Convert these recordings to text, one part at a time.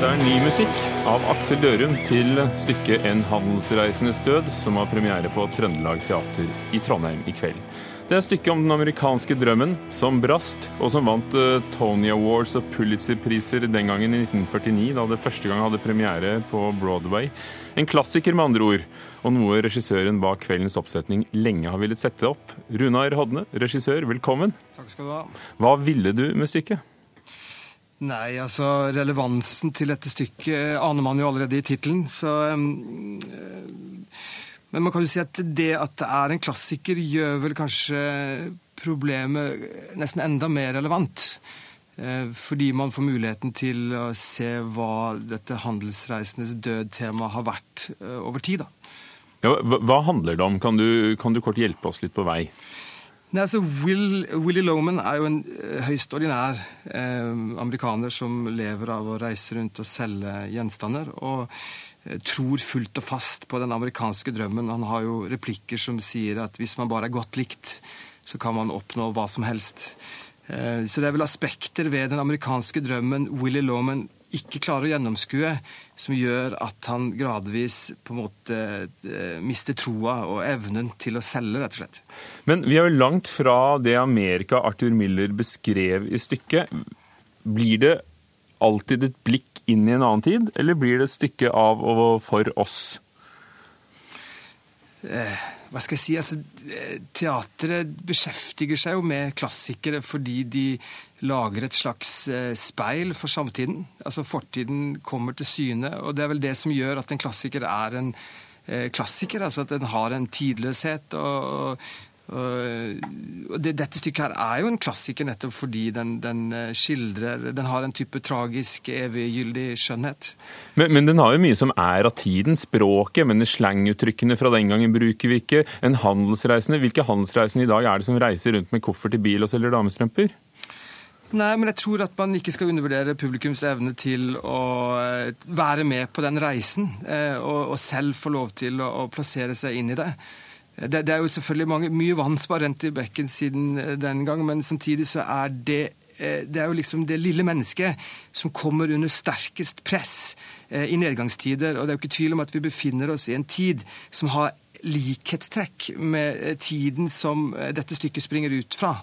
Dette er ny musikk av Aksel Dørum til stykket 'En handelsreisendes død', som har premiere på Trøndelag Teater i Trondheim i kveld. Det er stykket om den amerikanske drømmen som brast, og som vant eh, Tony Awards og Pulitzer-priser den gangen i 1949, da det første gang hadde premiere på Broadway. En klassiker, med andre ord, og noe regissøren bak kveldens oppsetning lenge har villet sette opp. Runar Hodne, regissør, velkommen. Takk skal du ha. Hva ville du med stykket? Nei, altså relevansen til dette stykket aner man jo allerede i tittelen, så um, Men man kan jo si at det at det er en klassiker, gjør vel kanskje problemet nesten enda mer relevant. Eh, fordi man får muligheten til å se hva dette handelsreisendes død-temaet har vært eh, over tid. da. Ja, hva handler det om? Kan du, kan du kort hjelpe oss litt på vei? Nei, altså Will, Willy Loman er jo en eh, høyst ordinær eh, amerikaner som lever av å reise rundt og selge gjenstander. Og eh, tror fullt og fast på den amerikanske drømmen. Han har jo replikker som sier at hvis man bare er godt likt, så kan man oppnå hva som helst. Eh, så det er vel aspekter ved den amerikanske drømmen Willy Lawman ikke klarer å gjennomskue, som gjør at han gradvis på en måte eh, mister troa og evnen til å selge, rett og slett. Men vi er jo langt fra det Amerika Arthur Miller beskrev i stykket. Blir det alltid et blikk inn i en annen tid, eller blir det et stykke av og for oss? Eh, hva skal jeg si? Altså, teatret beskjeftiger seg jo med klassikere fordi de lager et slags eh, speil for samtiden. Altså Fortiden kommer til syne, og det er vel det som gjør at en klassiker er en eh, klassiker. altså At den har en tidløshet. og, og det, Dette stykket her er jo en klassiker nettopp fordi den, den, skildrer Den har en type tragisk, eviggyldig skjønnhet. Men, men, den har jo mye som er av tiden. Språket, men slanguttrykkene fra den gangen bruker vi ikke. En handelsreisende, Hvilke handelsreisende i dag er det som reiser rundt med koffert i bil og selger damestrømper? Nei, men jeg tror at man ikke skal undervurdere publikums evne til å eh, være med på den reisen, og, og, selv få lov til å, plassere seg inn i det. Det, det er jo selvfølgelig mange, mye vann som har rent i bekken siden eh, den gang, men samtidig så er det det er jo liksom det lille mennesket som kommer under sterkest press i nedgangstider. Og det er jo ikke tvil om at vi befinner oss i en tid som har likhetstrekk med tiden som dette stykket springer ut fra.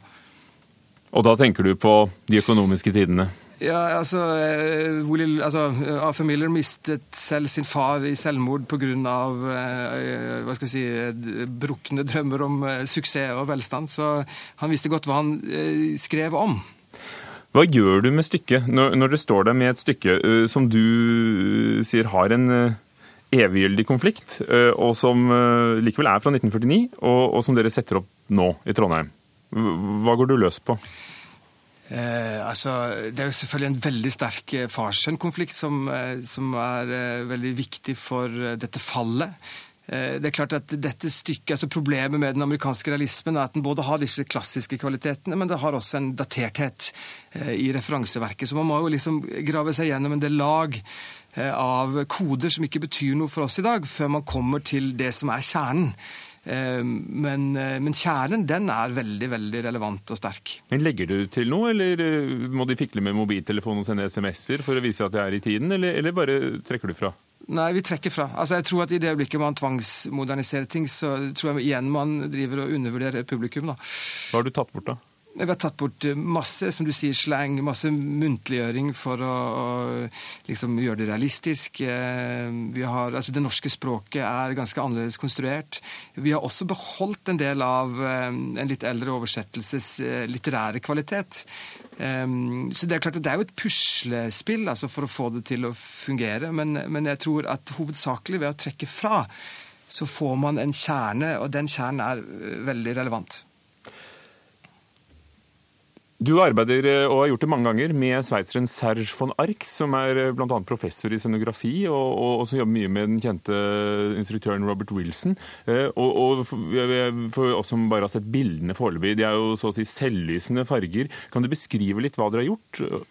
Og da tenker du på de økonomiske tidene? Ja, altså, eh, Willy, altså, Arthur Miller mistet selv sin far i selvmord pga. Eh, hva skal jeg si, brukne drømmer om eh, suksess og velstand. Så han visste godt hva han skrev om. Hva gjør du med stykket når, når det står der med et stykke som du sier har en eviggyldig konflikt, og som likevel er fra 1949, og, og som dere setter opp nå i Trondheim? Hva går du løs på? Eh, altså, det er jo selvfølgelig en veldig sterk eh, fars-sønn-konflikt som, eh, som, er eh, veldig viktig for eh, dette fallet. Eh, det er klart at dette stykket, altså Problemet med den amerikanske realismen er at den både har disse klassiske kvalitetene, men det har også en daterthet i referanseverket. Så man må jo liksom grave seg gjennom en del lag av koder som ikke betyr noe for oss i dag, før man kommer til det som er kjernen. Eh, men, eh, men, kjernen den er veldig veldig relevant og sterk. Men Legger du til noe, eller eh, må de fikle med mobiltelefonen og sende SMS-er for å vise at det er i tiden, eller, eller bare trekker du fra? Nei, vi trekker fra. Altså, jeg tror at I det øyeblikket man tvangsmoderniserer ting, så tror jeg igjen man driver og undervurderer publikum. da. Hva har du tatt bort, da? Vi har tatt bort masse som du sier, slang, masse muntliggjøring for å, å liksom gjøre det realistisk. Eh, har, altså Det norske språket er ganske annerledes konstruert. Vi har også beholdt en del av eh, en litt eldre oversettelses eh, litterære kvalitet. Så det er klart at det er jo et puslespill altså for å få det til å fungere, men, men jeg tror at hovedsakelig ved å trekke fra, så får man en kjerne, og den kjernen er veldig relevant. Du arbeider, eh, og har gjort det mange ganger, med sveitseren Serge von Arx, som er eh, bl.a. professor i scenografi, og, og, og, som jobber mye med den kjente instruktøren Robert Wilson. Eh, og, og for oss som bare har sett bildene foreløpig, de er jo så å si selvlysende farger. Kan du beskrive litt hva dere har gjort?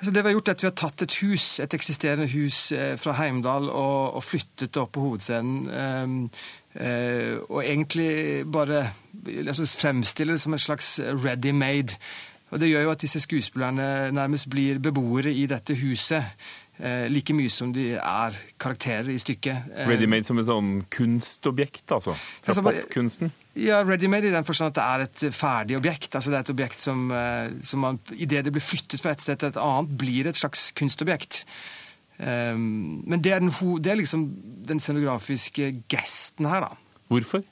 Så det Vi har gjort er at vi har tatt et hus, et eksisterende hus fra Heimdal og, og flyttet det opp på hovedscenen. Ehm, og egentlig bare altså fremstille det som en slags ready made. Og Det gjør jo at disse skuespillerne nærmest blir beboere i dette huset. Eh, like mye som de er karakterer i stykket. Eh, Ready-made som et sånn kunstobjekt, altså? Fra altså, popkunsten? Ja, ready-made i den forstand at det er et ferdig objekt. altså Det er et objekt som, eh, som man, idet det blir flyttet fra et sted til et annet, blir et slags kunstobjekt. Um, men det er, den, det er liksom den scenografiske gesten her, da. Hvorfor?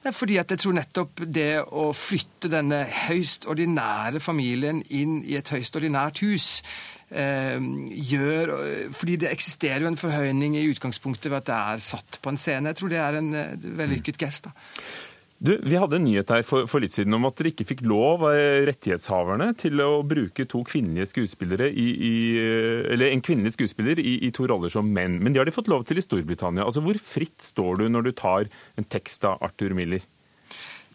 Det er fordi at jeg tror nettopp det å flytte denne høyst ordinære familien inn i et høyst ordinært hus Eh, gjør Fordi det eksisterer jo en forhøyning i utgangspunktet ved at det er satt på en scene. Jeg tror det er en eh, vellykket gest. da. Du, Vi hadde en nyhet her for, for, litt siden om at dere ikke fikk lov, av rettighetshaverne, til å bruke to kvinnelige skuespillere i, i, eller en kvinnelig skuespiller i, i, to roller som menn. Men det har de fått lov til i Storbritannia. Altså, Hvor fritt står du når du tar en tekst av Arthur Miller?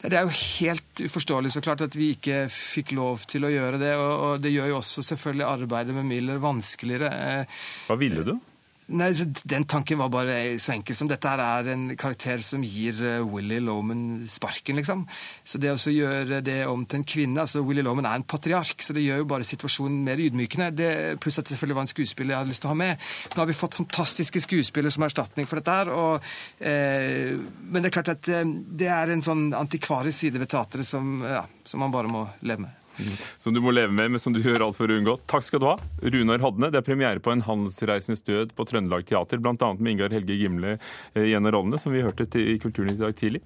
Det er jo helt uforståelig så klart at vi ikke fikk lov til å gjøre det. Og det gjør jo også selvfølgelig arbeidet med Miller vanskeligere. Hva ville du? Nei, Den tanken var bare så enkel som dette her er en karakter som gir uh, Willy Loman sparken, liksom. Så det å gjøre det om til en kvinne altså Willy Loman er en patriark, så det gjør jo bare situasjonen mer ydmykende. Det, pluss at det selvfølgelig var en skuespiller jeg hadde lyst til å ha med. Nå har vi fått fantastiske skuespillere som erstatning for dette her. Og, eh, men det er klart at eh, det er en sånn antikvarisk side ved teatret som, ja, som man bare må leve med. Som du må leve med, men som du gjør alt for å unngå. Takk skal du ha, Runar Hodne. Det er premiere på En handelsreisens død på Trøndelag Teater, bl.a. med Ingar Helge Gimle eh, i en av rollene, som vi hørte i Kulturnytt i dag tidlig.